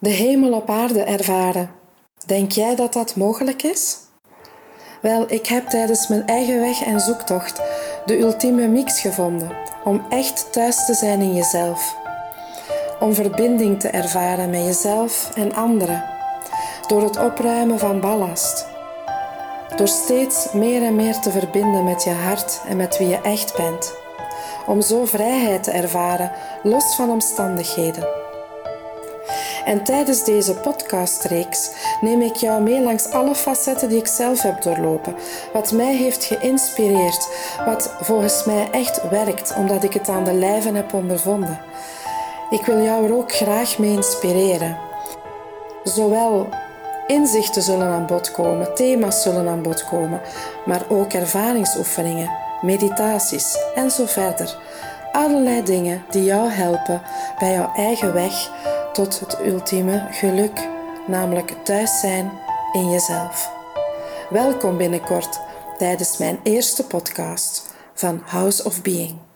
De hemel op aarde ervaren. Denk jij dat dat mogelijk is? Wel, ik heb tijdens mijn eigen weg en zoektocht de ultieme mix gevonden om echt thuis te zijn in jezelf. Om verbinding te ervaren met jezelf en anderen. Door het opruimen van ballast. Door steeds meer en meer te verbinden met je hart en met wie je echt bent. Om zo vrijheid te ervaren, los van omstandigheden. En tijdens deze podcastreeks neem ik jou mee langs alle facetten die ik zelf heb doorlopen. Wat mij heeft geïnspireerd, wat volgens mij echt werkt, omdat ik het aan de lijve heb ondervonden. Ik wil jou er ook graag mee inspireren. Zowel inzichten zullen aan bod komen, thema's zullen aan bod komen, maar ook ervaringsoefeningen, meditaties en zo verder. Allerlei dingen die jou helpen bij jouw eigen weg tot het ultieme geluk, namelijk thuis zijn in jezelf. Welkom binnenkort tijdens mijn eerste podcast van House of Being.